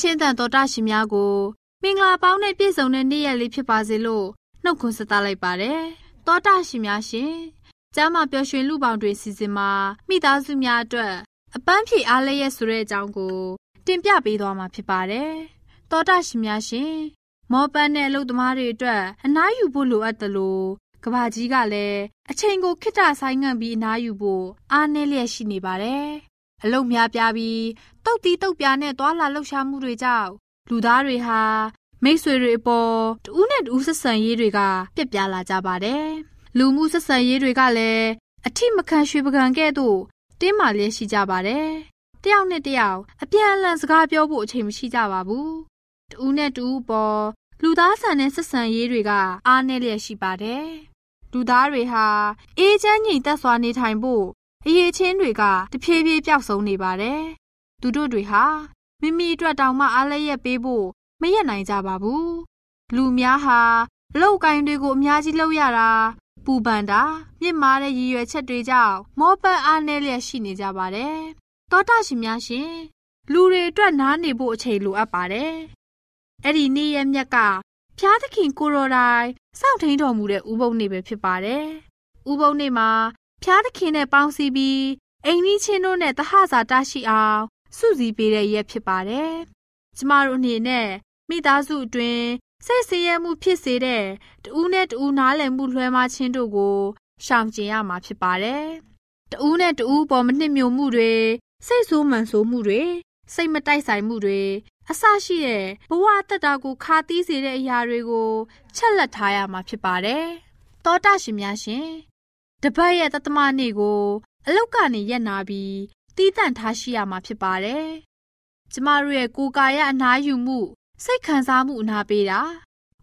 ချင်းတန်တော်တရှင်များကိုမင်္ဂလာပေါင်းနဲ့ပြည့်စုံတဲ့နေ့ရက်လေးဖြစ်ပါစေလို့နှုတ်ခွန်းဆက်သလိုက်ပါတယ်။တောတာရှင်များရှင်ကျမ်းမာပျော်ရွှင်လူပေါင်းတွေစီစဉ်မှာမိသားစုများအတွက်အပန်းဖြေအားလည်းရဲ့ဆိုတဲ့အကြောင်းကိုတင်ပြပေးသွားမှာဖြစ်ပါတယ်။တောတာရှင်များရှင်မောပန်းတဲ့အလုပ်သမားတွေအတွက်အနားယူဖို့လိုအပ်တယ်လို့ကဘာကြီးကလည်းအချိန်ကိုခိတ္တဆိုင်ငံ့ပြီးအနားယူဖို့အားနည်းလျက်ရှိနေပါတယ်။ အလုပ်များပြားပြီးတုတ်တီးတုတ်ပြားနဲ့သွာလာလှုပ်ရှားမှုတွေကြောင့်လူသားတွေဟာမိတ်ဆွေတွေအပေါ်တူးနဲ့တူးဆက်ဆံရေးတွေကပြက်ပြားလာကြပါတယ်။လူမှုဆက်ဆံရေးတွေကလည်းအထိမခံရွှေပကံကဲ့သို့တင်းမာလျက်ရှိကြပါတယ်။တယောက်နဲ့တယောက်အပြန်အလှန်စကားပြောဖို့အချိန်မရှိကြပါဘူး။တူးနဲ့တူးပေါ်လူသားဆန်တဲ့ဆက်ဆံရေးတွေကအားနည်းလျက်ရှိပါတယ်။လူသားတွေဟာအေးချမ်းငြိမ်သက်စွာနေထိုင်ဖို့ အရေးချင်းတွေကတဖြည်းဖြည်းပျောက်ဆုံးနေပါတယ်။သူတို့တွေဟာမိမိအတွက်တောင်မှအားလည်းရက်ပေးဖို့မရက်နိုင်ကြပါဘူးလူများဟာအလောက်ကိုင်းတွေကိုအများကြီးလုပ်ရတာပူပန်တာမြင့်မားတဲ့ရည်ရွယ်ချက်တွေကြောင့်မောပန်းအားနည်းလျက်ရှိနေကြပါတယ်တောတာရှင်များရှင်လူတွေအတွက်နားနေဖို့အချိန်လိုအပ်ပါတယ်အဲ့ဒီနေ့ရက်မြက်ကဖျားသခင်ကိုရိုတိုင်းစောင့်ထိန်တော်မူတဲ့ဥပုံနေ့ပဲဖြစ်ပါတယ်ဥပုံနေ့မှာ ဖျားသခင်နဲ့ပေါင်းစည်းပြီးအိမ်ကြီးချင်းတို့နဲ့တဟဇာတရှိအောင်စုစည်းပေးတဲ့ရက်ဖြစ်ပါတယ်ကျမတို့အနေနဲ့မိသားစုအတွင်းစိတ်ဆင်းရဲမှုဖြစ်စေတဲ့တူးနဲ့တူးနားလည်မှုလွှဲမခြင်းတို့ကိုရှောင်ကျဉ်ရမှာဖြစ်ပါတယ်။တူးနဲ့တူးပေါ်မနှစ်မြို့မှုတွေစိတ်ဆိုးမှန်ဆိုးမှုတွေစိတ်မတိုက်ဆိုင်မှုတွေအဆရှိတဲ့ဘဝအတ္တကိုခါသီးစေတဲ့အရာတွေကိုချက်လက်ထားရမှာဖြစ်ပါတယ်။သောတာရှင်များရှင် တပတ်ရဲ့တသမနေ့ကို အလောက်ကနေရက်နာပြီးတီးတန့်ထားရှိရမှာဖြစ်ပါတယ်။ကျမတို့ရဲ့ကိုယ်ကာယအနားယူမှု စိတ်ခံစားမှုအနာပေးတာ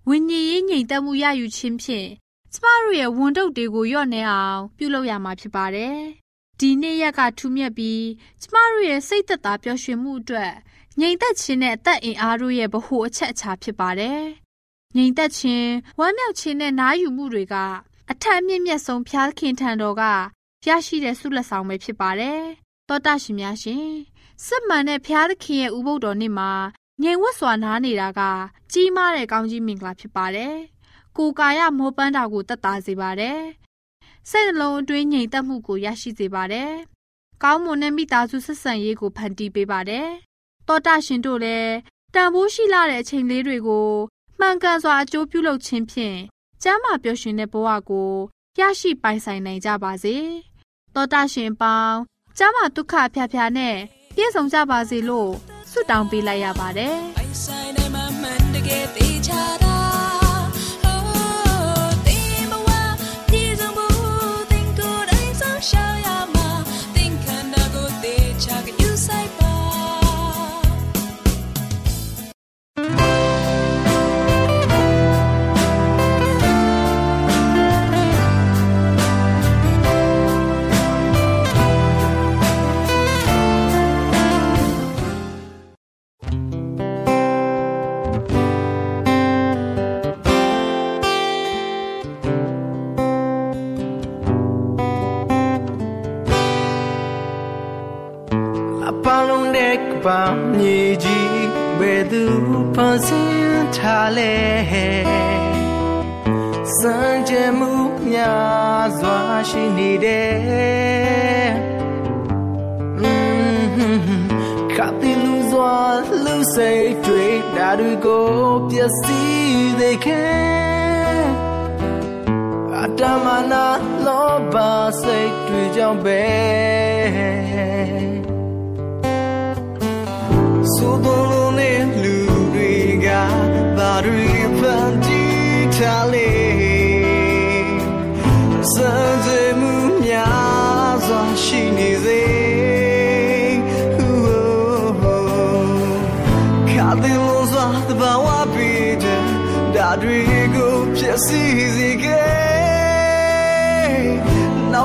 ဝိညာဉ်ရေးငြိမ်သက်မှုရယူခြင်းဖြင့်ကျမတို့ရဲ့ဝန်တုပ်တွေကိုလျော့နေအောင် ပြုလုပ်ရမှာဖြစ်ပါတယ်။ဒီနေ့ရက်ကထူးမြတ်ပြီးကျမတို့ရဲ့စိတ်သက်သာပျော်ရွှင်မှုအတွက်ငြိမ်သက်ခြင်းနဲ့အသက်အင်အားတို့ရဲ့ဗဟုအချက်အချာဖြစ်ပါတယ်။ငြိမ်သက်ခြင်းဝမ်းမြောက်ခြင်းနဲ့နားယူမှုတွေက အထက်အမြင့်မြတ်ဆုံးဖျားခင်ထံတော်ကရရှိတဲ့ဆုလက်ဆောင်ပဲဖြစ်ပါတယ်။တောတရှင်များရှင်စစ်မှန်တဲ့ဖျားသခင်ရဲ့ဥပုဒ်တော်နေ့မှာငြိမ်ဝတ်စွာနားနေတာက ကြီးမားတဲ့ကောင်းကြီးမင်္ဂလာဖြစ်ပါတယ်။ကိုယ်ကာယမောပန်းတာကိုတက်တာစေပါတယ်။စိတ်နှလုံးအတွင်းငြိမ်သက်မှုကိုရရှိစေပါတယ်။ကောင်းမွန်တဲ့မိသားစုဆက်ဆံရေးကိုဖန်တီးပေးပါတယ်။တောတာရှင်တို့လည်းတန်ဖိုးရှိလာတဲ့အချိန်လေးတွေကိုမှန်ကန်စွာအကျိုးပြုလုပ်ခြင်းဖြင့် ကျမ်းမာပျော်ရွှင်တဲ့ဘဝကိုရရှိပိုင်ဆိုင်နိုင်ကြပါစေ။တောတာရှင်ပေါင်းကျမ်းမာဒုက္ခဖျားဖျားနဲ့ပြည့်စုံကြပါစေလို့ဆုတောင်းပေးလိုက်ရပါတယ်။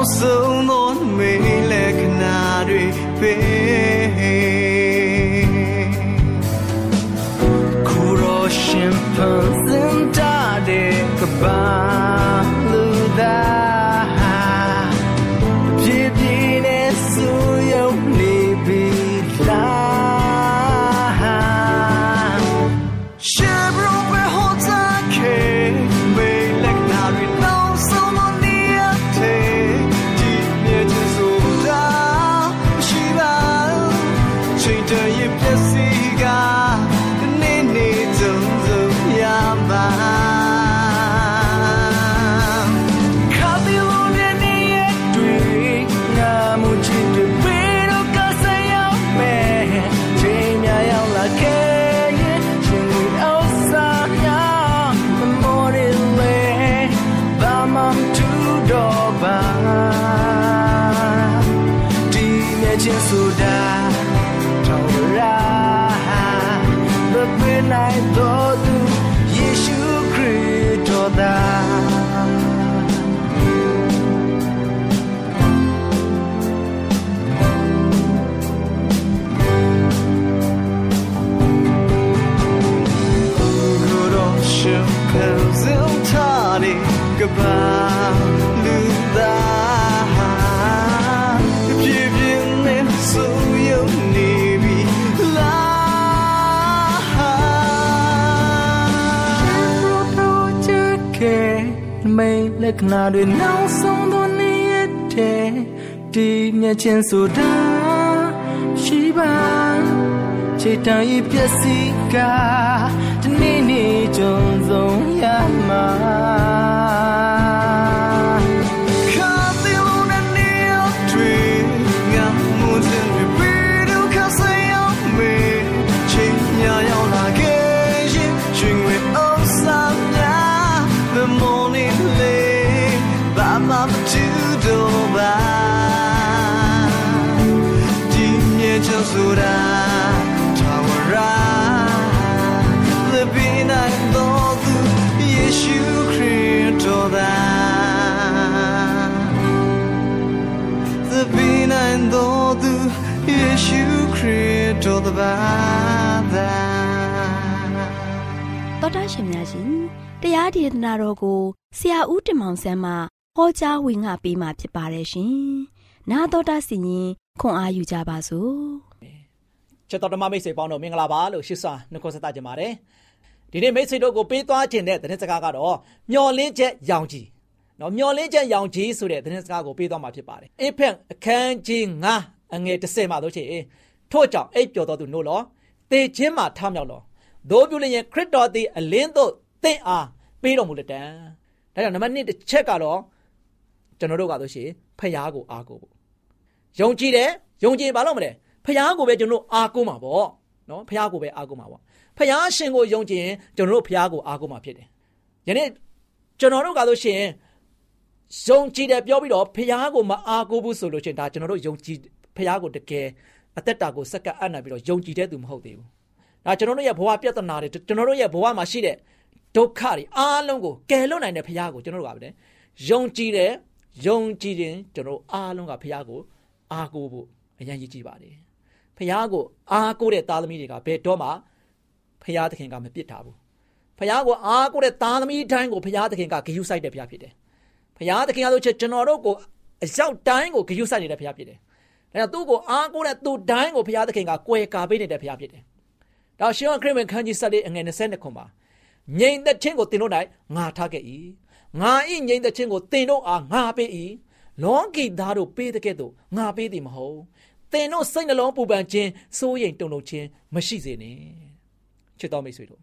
နောက်ဆုံးသောမေးလက္ခဏာတွေပဲ က်ခဏတွေနောက်ဆုံးသောနေ့ရက်တည်းဒီမျက်ချင်းဆိုတာရှိပါချိန်တိုင်းပျက်စီးက ဒီနေ့နေ့ကြုံဆုံးရမှာ များရှင်တရားဒေသနာတော်ကိုဆရာဦးတင်မောင်ဆန်းမှဟောကြားဝင်ငါပေးมาဖြစ်ပါတယ်ရှင်။နာတော်တာစီရင်ခွန်အားယူကြပါစို့။ချက်တော်ဓမ္မမိတ်ဆွေပေါင်းတို့မင်္ဂလာပါလို့ရှစ်စွာနှုတ်ခွန်းဆက်သကြပါတယ်ဒီနေ့မိတ်ဆွေတို့ကိုပေးသွားခြင်းတဲ့သတင်းစကားကတော့မျော်လင့်ချက်ရောင်ကြီးနော်မျော်လင့်ချက်ရောင်ကြီးဆိုတဲ့သတင်းစကားကိုပေးသွားမှာဖြစ်ပါတယ်အဖက်အခန်းကြီး9အငယ်30မှာတို့ချေထို့ကြောင့်အိပ်ပျော်တော်သူနို့လောတေခြင်းမှာထမြောက်လော ဒို့ပြုလျင်ခရစ်တော်သည်အလင်းသို့သင်အားပေးတော်မူလက်တံဒါကြောင့်နံပါတ်1တစ်ချက်ကတော့ကျွန်တော်တို့ကတော့ရှိဖျားကိုအားကိုဖို့ယုံကြည်တယ်ယုံကြည်ဘာလို့မလဲဖျားကိုပဲကျွန်တော်တို့အားကိုးမှာပေါ့နော်ဖျားကိုပဲအားကိုးမှာပေါ့ဖျားရှင်ကိုယုံကြည်ရင်ကျွန်တော်တို့ဖျားကိုအားကိုးမှာဖြစ်တယ်ယနေ့ကျွန်တော်တို့ကဆိုရှင်ယုံကြည်တယ်ပြောပြီးတော့ဖျားကိုမအားကိုးဘူးဆိုလို့ချင်းဒါကျွန်တော်တို့ယုံကြည်ဖျားကိုတကယ်အသက်တာကိုစက္ကပ်အပ်နိုင်ပြီးတော့ယုံကြည်တဲ့သူမဟုတ်သေးဘူး ဒါကျွန်တော်တို့ရဲ့ဘဝပြဿနာတွေကျွန်တော်တို့ရဲ့ဘဝမှာရှိတဲ့ဒုက္ခတွေအားလုံးကိုကယ်လွတ်နိုင်တဲ့ဖျားကိုကျွန်တော်တို့ကပဲယုံကြည်တယ်ယုံကြည်ရင်ကျွန်တော်တို့အားလုံးကဖျားကိုအားကိုးဖို့အရင်ရည်ကြည်ပါတယ်ဖျားကိုအားကိုးတဲ့သားသမီးတွေကဘယ်တော့မှဖျားသခင်ကမပြစ်တာဘူးဖျားကိုအားကိုးတဲ့သားသမီးတိုင်းကိုဖျားသခင်ကဂရုစိုက်တဲ့ဖျားဖြစ်တယ်ဖျားသခင်ကဆိုချက်ကျွန်တော်တို့ကိုအရောက်တိုင်းကိုဂရုစိုက်နေတဲ့ဖျားဖြစ်တယ်ဖဒါကြောင့်သူ့ကိုအားကိုးတဲ့သူတိုင်းကိုဘုရားသခင်ကကွယ်ကာပေးနေတဲ့ဘုရားဖြစ်တယ်။ ဒါရှင်ခရစ်ဝင်ခန်းကြီးဆက်လေးအငယ်20ခုမှာငြိမ်သက်ခြင်းကိုသင်တို့၌ငါထားခဲ့၏။ငါဤငြိမ်သက်ခြင်းကိုသင်တို့အားငါပေး၏။လောကီသားတို့ပေးတဲ့ကဲ့သို့ငါပေးသည်မဟုတ်။သင်တို့စိတ်နှလုံးပူပန်ခြင်းစိုးရိမ်တုန်လှုပ်ခြင်းမရှိစေနဲ့။ချစ်တော်မိတ်ဆွေတို့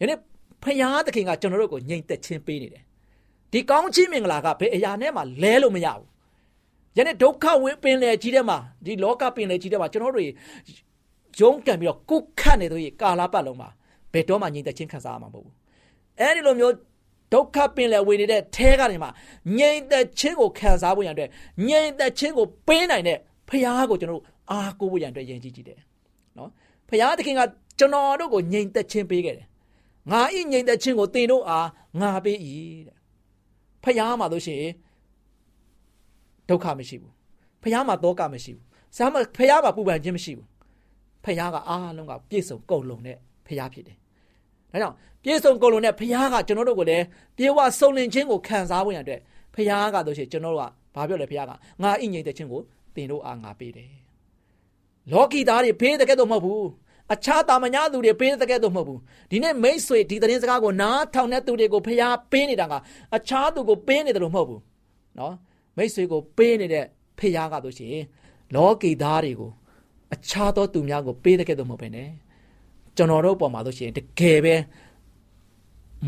ယနေ့ဖယားသခင်ကကျွန်တော်တို့ကိုငြိမ်သက်ခြင်းပေးနေတယ်။ဒီကောင်းချီးမင်္ဂလာကဘယ်အရာနဲ့မှလဲလို့မရဘူး။ယနေ့ဒုက္ခဝင်းပင်လေကြီးထဲမှာဒီလောကပင်လေကြီးထဲမှာကျွန်တော်တို့ ရုံးကန်ပြီးတော့ကုတ်ခတ်နေတို့ကာလာပတ်လုံးမှာဘယ်တော့မှငြိမ်သက်ခြင်းခံစားရမှာမဟုတ်ဘူး။အဲဒီလိုမျိုးဒုက္ခပင်လယ်ဝင်နေတဲ့ထဲကနေမှငြိမ်သက်ခြင်းကိုခံစားဖို့ရန်အတွက်ငြိမ်သက်ခြင်းကိုပေးနိုင်တဲ့ဖခင်ကိုကျွန်တော်တို့အားကိုးဖို့ရန်အတွက်ယဉ်ကျေးကြည့်တယ်နော်ဖခင်သခင်ကကျွန်တော်တို့ကိုငြိမ်သက်ခြင်းပေးခဲ့တယ်ငါဤငြိမ်သက်ခြင်းကိုသင်တို့အားငါပေး၏တဲ့ဖခင်မှာလို့ရှိရင်ဒုက္ခမရှိဘူးဖခင်မှာတောကမရှိဘူးစားမဖခင်မှာပူပန်ခြင်းမရှိဘူး ဖခင်ကအားလုံးကပြည့်စုံကုန်လုံးတဲ့ဖခင်ဖြစ်တယ်ဒါကြောင့်ပြည့်စုံကုန်လုံးတဲ့ဖခင်ကကျွန်တော်တို့ကိုလည်းပြေဝစုံလင်ခြင်းကိုခံစားဖို့ရတဲ့ဖခင်ကတို့ရှိကျွန်တော်တို့ကဘာပြောလဲဖခင်ကငါဤငြိမ်သက်ခြင်းကိုသင်တို့အားငါပေးတယ်လောကီသားတွေဖေးတဲ့ကဲ့သို့မဟုတ်ဘူးအခြားတာမညာသူတွေပေးတဲ့ကဲ့သို့မဟုတ်ဘူးဒီနေ့မိတ်ဆွေဒီသတင်းစကားကိုနားထောင်တဲ့သူတွေကိုဖျားပေးနေတာကအခြားသူကိုပေးနေတယ်လို့မဟုတ်ဘူးနော်မိတ်ဆွေကိုပေးနေတဲ့ဖျားကတို့ရှိရင်လောကီသားတွေကို အခြားသောသူများကိုပေးတဲ့ကဲ့သို့မဟုတ်ဘဲနဲ့ကျွန်တော်တို့ပေါ်မှာတို့ရှိရင်တကယ်ပဲ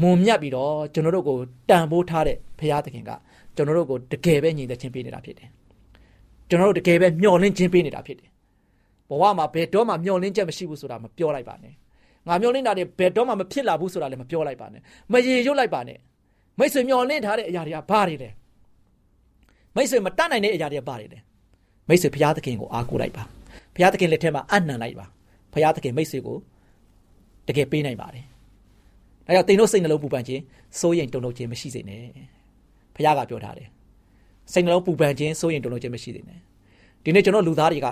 မုံမြတ်ပြီးတော့ကျွန်တော်တို့ကိုတန်ဖိုးထားတဲ့ဖျားသခင်ကကျွန်တော်တို့ကိုတကယ်ပဲညီသက်ချင်းပေးနေတာဖြစ်တယ်ကျွန်တော်တို့တကယ်ပဲမျှော်လင့်ခြင်းပေးနေတာဖြစ်တယ်ဘဝမှာဘယ်တော့မှမျောလင်းချက်မရှိဘူးဆိုတာမပြောလိုက်ပါနဲ့ငါမျောလင်းတာတွေဘယ်တော့မှမဖြစ်လာဘူးဆိုတာလည်းမပြောလိုက်ပါနဲ့မရေရွတ်လိုက်ပါနဲ့မိတ်ဆွေမျောလင်းထားတဲ့အရာတွေကဘာတွေလဲမိတ်ဆွေမတတ်နိုင်တဲ့အရာတွေကဘာတွေလဲမိတ်ဆွေဘုရားသခင်ကိုအားကိုးလိုက်ပါ ဘုရားသခင်လက်ထက်မှာအနံ့လိုက်ပါဘုရားသခင်မိတ်ဆွေကိုတကယ်ပေးနိုင်ပါတယ်ဒါကြောင့်တင်တို့စိတ်နှလုံးပူပန်ခြင်းစိုးရိမ်တုန်လှုပ်ခြင်းမရှိစေနဲ့ဘုရားကပြောထားတယ်စိတ်နှလုံးပူပန်ခြင်းစိုးရိမ်တုန်လှုပ်ခြင်းမရှိစေနဲ့ဒီနေ့ကျွန်တော်လူသားတွေက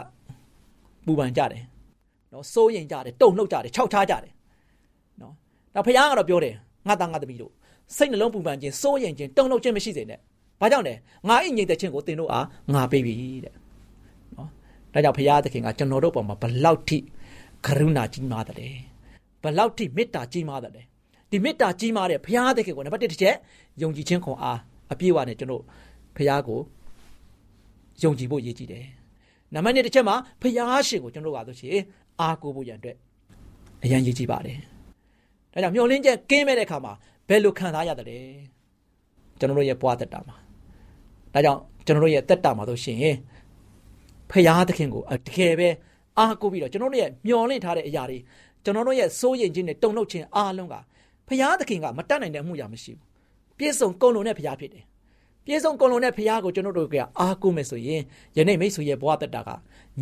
ပူပန်ကြတယ်နော်စိုးရင်ကြတယ်တုံနှုတ်ကြတယ်ခြောက်ချားကြတယ်နော်ဒါဖခင်ကတော့ပြောတယ်ငါသားငါသမီးတို့စိတ်နှလုံးပူပန်ခြင်းစိုးရင်ခြင်းတုံနှုတ်ခြင်းမရှိစေနဲ့ဘာကြောင့်လဲငါအိမ်ငြိမ်တဲ့ခြင်းကိုသင်တို့အားငါပေးပြီတဲ့နော် ဒါကြောင့်ဖခင်သခင်ကကျွန်တော်တို့ပေါ်မှာဘလောက်ထိကရုဏာကြီးမားတယ်ဘလောက်ထိမေတ္တာကြီးမားတယ်ဒီမေတ္တာကြီးမားတဲ့ဖခင်သခင်ကိုနံပါတ်1တစ်ချက်ယုံကြည်ခြင်းခွန်အားအပြည့်အဝနဲ့ကျွန်တော်ဖခင်ကိုယုံကြည်ဖို့ရည်ကြည်တယ်နံပါတ်1တစ်ချက်မှာဖျားရှင်ကိုကျွန်တော်တို့ကဆိုရှင်အားကိုးဖို့ရန်အတွက်အရန်ရည်ကြည်ပါတယ်။ဒါကြောင့်မျောလင်းချက်ကင်းမဲ့တဲ့အခါမှာဘယ်လိုခံစားရတယ်လဲကျွန်တော်တို့ရဲ့ဘဝတက်တာမှာဒါကြောင့်ကျွန်တော်တို့ရဲ့တက်တာမှာဆိုရှင် ဖျားသခင်ကိုတကယ်ပဲအားကိုးပြီးတော့ကျွန်တော်တို့ရဲ့မျောလင့်ထားတဲ့အရာတွေကျွန်တော်တို့ရဲ့စိုးရိမ်ခြင်းနဲ့တုန်လှုပ်ခြင်းအားလုံးကဖျားသခင်ကမတတ်နိုင်တဲ့အမှုရာမရှိဘူး။ပြည့်စုံကုန်လုံးတဲ့ဖျားဖြစ်တယ်ပြေဆုံးကုန်လုံးတဲ့ဖခင်ကိုကျွန်တော်တို့ကအားကိုးမယ်ဆိုရင်ယနေ့မိတ်ဆွေရဲ့ဘဝတက်တာက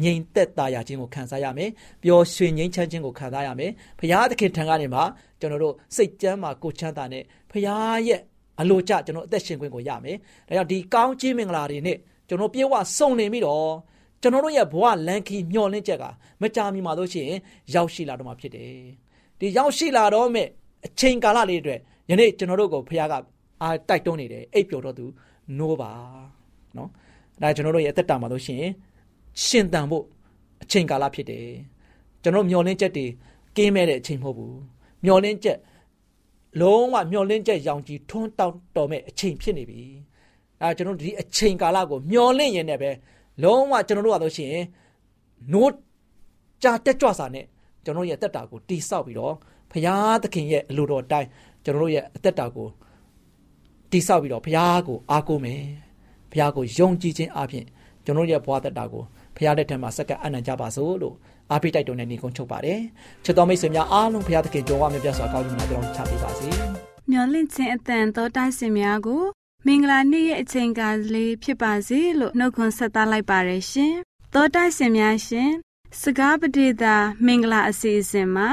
ငြိမ်သက်သာရခြင်းကိုခံစားရမယ်ပျော်ရွှင်ငြိမ်းချမ်းခြင်းကိုခံစားရမယ်ဖခင်သခင်ထံကနေမှကျွန်တော်တို့စိတ်ကြမ်းမှာကိုချမ်းသာနဲ့ဖခင်ရဲ့အလိုကျကျွန်တော်အသက်ရှင်ခွင့်ကိုရမယ်ဒါကြောင့်ဒီကောင်းကြီးမင်္ဂလာတွေနဲ့ကျွန်တော်ပြေဝစုံလင်ပြီးတော့ ကျွန်တော်တို့ရဲ့ဘဝလန်ခီမျောလင့်ချက်ကမကြာမီမှာလို့ရှိရင်ရောက်ရှိလာတော့မှာဖြစ်တယ်ဒီရောက်ရှိလာတော့မဲ့အချိန်ကာလလေးတွေယနေ့ကျွန်တော်တို့ကိုဖခင်ကအာတိုက်တွန်းနေတယ်အိပ်ပျော်တော့သူနိုးပါနော်အဲဒါကျွန်တော်တို့ရဲ့အသက်တာမှာလို့ရှိရင်ရှင်တန်ဖို့အချိန်ကာလဖြစ်တယ်ကျွန်တော်မျောလင်းချက်တွေကင်းမဲ့တဲ့အချိန်မဟုတ်ဘူးမျောလင်းချက်လုံးဝမျောလင်းချက်ရောင်ကြီးထွန်းတောက်တော်မဲ့အချိန်ဖြစ်နေပြီအဲကျွန်တော်ဒီအချိန်ကာလကိုမျောလင့်ရင်လည်းပဲ လုံးဝကျွန်တော်တို့ကလို့ရှိရင်နိုးကြာတက်ကြွစာနဲ့ကျွန်တော်ရဲ့အသက်တာကိုတိဆောက်ပြီးတော့ဖရာသခင်ရဲ့အလိုတော်တိုင်းကျွန်တော်တို့ရဲ့အသက်တာကိုတိဆောက်ပြီးတော့ဘုရားကိုအားကိုးမယ်ဘုရားကိုယုံကြည်ခြင်းအပြင်ကျွန်တော်ရဲ့ဘဝတတကိုဘုရားလက်ထက်မှာစက္ကအနံ့ကြပါစို့လို့အားပေးတိုက်တွန်းနေနေကုန်းချုပ်ပါတယ်ချစ်တော်မိတ်ဆွေများအားလုံးဘုရားသခင်ကြုံဝမြတ်စွာကောင်းချီးမင်္ဂလာတောင်းချပေးပါစေမျော်လင့်ခြင်းအတန်တော်တိုက်စင်များကို မင်္ဂလာနေ့ရဲ့အချိန်ကားလေးဖြစ်ပါစေလို့နှုတ်ခွန်းဆက်သလိုက်ပါရရှင်တော်တိုက်စင်များရှင်စကားပတိတာမင်္ဂလာအစီအစဉ်မှာ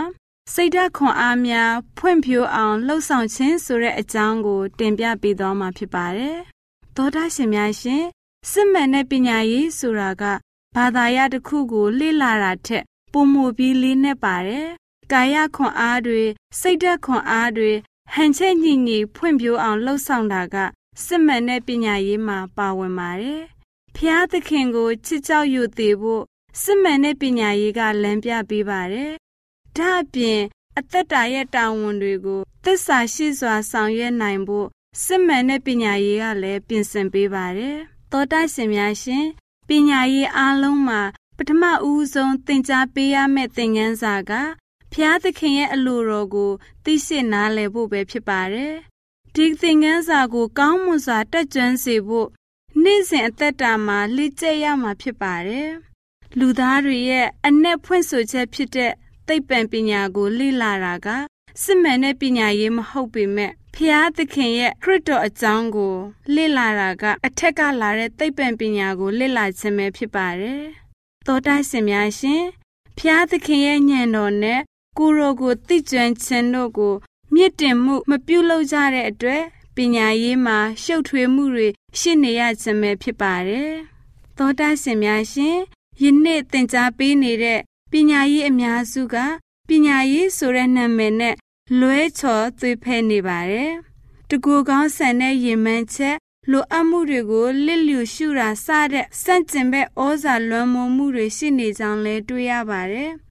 စိတ်ဓာတ်ခွန်အားများဖွံ့ဖြိုးအောင်လှုပ်ဆောင်ခြင်းဆိုတဲ့အကြောင်းကို တင်ပြပေးသွားမှာဖြစ်ပါတယ်။သောတာရှင်များရှင်စစ်မှန်တဲ့ပညာရေးဆိုတာကဘာသာရတစ်ခုကိုလေ့လာတာထက်ပုံမူပြီးလေးနဲ့ပါတယ်။ကာယခွန်အားတွေစိတ်ဓာတ်ခွန်အားတွေဟန်ချက်ညင်ညင်ဖွံ့ဖြိုးအောင်လှုပ်ဆောင်တာက စစ်မှန်တဲ့ပညာရေးမှာပါဝင်ပါတယ်။ဖဖျားသခင်ကိုချစ်ကြောက်ရွံ့သေးဖို့စစ်မှန်တဲ့ပညာရေးကလမ်းပြပေးပါတယ်။ဒါအပြင်အသက်တာရဲ့တာဝန်တွေကိုသစ္စာရှိစွာဆောင်ရွက်နိုင်ဖို့စစ်မှန်တဲ့ပညာရေးကလည်းပြင်ဆင်ပေးပါတယ်။သောတာရှင်များရှင်ပညာရေးအားလုံးမှာပထမဦးဆုံးသင်ကြားပေးရမယ့်သင်ခန်းစာကဖျားသခင်ရဲ့အလိုတော်ကိုသိရှိနားလည်ဖို့ပဲဖြစ်ပါတယ်။ ဒီသင်ခန်းစာကိုကောင်းမွန်စွာတက်ကြွစေဖို့နေ့စဉ်အသက်တာမှာလေ့ကျက်ရမှာဖြစ်ပါတယ်။လူသားတွေရဲ့အ내ဖွင့်ဆိုချက်ဖြစ်တဲ့သိပ္ပံပညာကိုလေ့လာတာကစစ်မှန်တဲ့ပညာရေးမဟုတ်ပေမဲ့ဖျားသခင်ရဲ့ခရစ်တော်အကြောင်းကိုလေ့လာတာကအထက်ကလာတဲ့သိပ္ပံပညာကိုလေ့လာခြင်းပဲဖြစ်ပါတယ်။သောတာရှင်များရှင်ဖျားသခင်ရဲ့ဉာဏ်တော်နဲ့ကိုရောကိုသိကျွမ်းခြင်းတို့ကို မြင့်တင်မှုမပြုလုပ်ကြတဲ့အတွက်ပညာရေးမှာရှုပ်ထွေးမှုတွေရှိနေရခြင်းပဲဖြစ်ပါတယ်။သောတာရှင်များရှင်ယနေ့သင်ကြားပေးနေတဲ့ပညာရေးအများစုကပညာရေးဆိုတဲ့နာမည်နဲ့လွဲချော်သွေးဖဲနေပါတယ်။တကူကောင်းဆန်တဲ့ရင်မှန်းချက်လိုအပ်မှုတွေကိုလစ်လျူရှုတာစတဲ့စန့်ကျင်ဘက်ဩဇာလွှမ်းမိုးမှုတွေရှိနေကြောင်းလည်းတွေ့ရပါတယ်။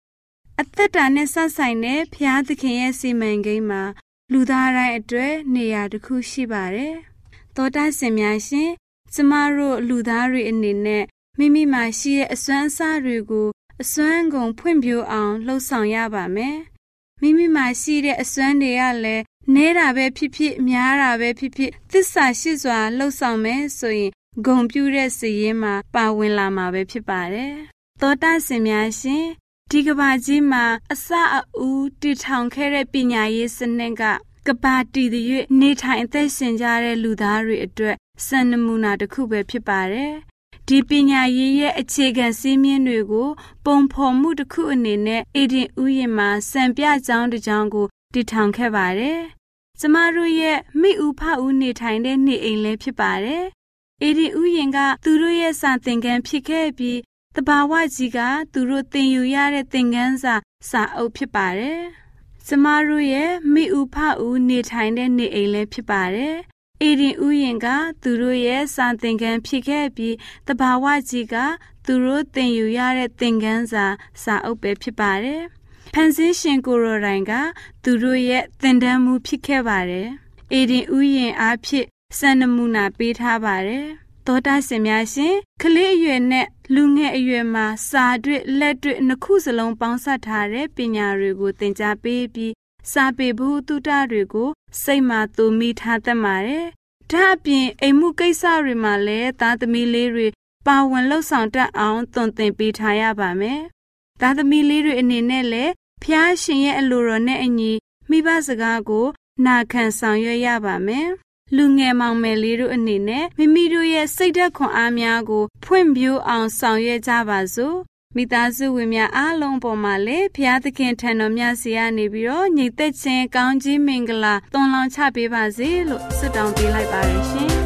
အသက်တာနဲ့ဆက်ဆိုင်တဲ့ဖျားသခင်ရဲ့စီမံကိန်းမှာ လူသားတိုင်းအတွက်နေရာတစ်ခုရှိပါတယ်။သောတာရှင်များရှင်ကျမတို့လူသားတွေအနေနဲ့မိမိမှာရှိတဲ့အစွမ်းအစတွေကိုအစွမ်းကုန်ဖွံ့ဖြိုးအောင်လှုပ်ဆောင်ရပါမယ်။မိမိမှာရှိတဲ့အစွမ်းတွေကလည်းနဲတာပဲဖြစ်ဖြစ်များတာပဲဖြစ်ဖြစ်သစ္စာရှိစွာလှုပ်ဆောင်မယ်ဆိုရင်ဂုံပြူတဲ့စည်ရင်မှာပါဝင်လာမှာပဲဖြစ်ပါတယ်။သောတာရှင်များရှင် ဒီကဘာကြီးမှာအစအဦးတည်ထောင်ခဲ့တဲ့ပညာရေးစနစ်ကကဘာတည်တဲ့နေထိုင်အသက်ရှင်ကြတဲ့လူသားတွေအတွက်စံနမူနာတစ်ခုပဲဖြစ်ပါတယ်။ဒီပညာရေးရဲ့အခြေခံစည်းမျဉ်းတွေကိုပုံဖော်မှုတစ်ခုအနေနဲ့အေဒင်ဥယျာဉ်မှာစံပြကြောင်းတစ်ကြောင်းကိုတည်ထောင်ခဲ့ပါတယ်။ကျမတို့ရဲ့မိဥဖဦးနေထိုင်တဲ့နေအိမ်လည်းဖြစ်ပါတယ်။အေဒီဥယျာဉ်ကသူတို့ရဲ့စာသင်ခန်းဖြစ်ခဲ့ပြီး တဘာဝကြီးကသူတို့သင်ယူရတဲ့သင်ခန်းစာစာအုပ်ဖြစ်ပါတယ်။ကျမတို့ရဲ့မိဥဖဦးနေထိုင်တဲ့နေအိမ်လည်းဖြစ်ပါတယ်။အေဒီဥယျာဉ်ကသူတို့ရဲ့စာသင်ခန်းဖြစ်ခဲ့ပြီးတဘာဝကြီးကသူတို့သင်ယူရတဲ့သင်ခန်းစာစာအုပ်ပဲဖြစ်ပါတယ်။ဖန်ဆင်းရှင်ကိုရိုတိုင်ကသူတို့ရဲ့သင်တန်းမှုဖြစ်ခဲ့ပါတယ်။အေဒီဥယျာဉ်အားဖြင့်စံနမူနာပေးထားပါတယ်။ သောတာရှင်များရှင်ကလေးအရွယ်နဲ့လူငယ်အရွယ်မှာစာတွေ့လက်တွေ့နှစ်ခုစလုံးပေါင်းစပ်ထားတဲ့ပညာတွေကိုသင်ကြားပေးပြီးစာပေဘူးတုတတွေကိုစိတ်မှသူမိထားတတ်ပါတယ်။ဒါအပြင်အိမ်မှုကိစ္စတွေမှာလည်းသားသမီးလေးတွေပါဝင်လှုပ်ဆောင်တတ်အောင်သွန်သင်ပေးထားရပါမယ်။သားသမီးလေးတွေအနေနဲ့လည်းဖျားရှင်ရဲ့အလိုတော်နဲ့အညီမိဘစကားကိုနာခံဆောင်ရွက်ရပါမယ်။ လူငယ်မောင်မယ်လေးတို့အနေနဲ့မိမိတို့ရဲ့စိတ်ဓာတ်ခွန်အားများကို ဖွံ့ဖြိုးအောင်ဆောင်ရွက်ကြပါစို့မိသားစုဝင်များအားလုံးပေါ်မှာလည်းဘုရားသခင်ထံတော်မြတ်စီကနေပြီးတော့ညီသက်ချင်းကောင်းကြီးမင်္ဂလာသွန်လောင်းချပေးပါစေလို့ဆုတောင်းပေးလိုက်ပါရရှင်ရှင်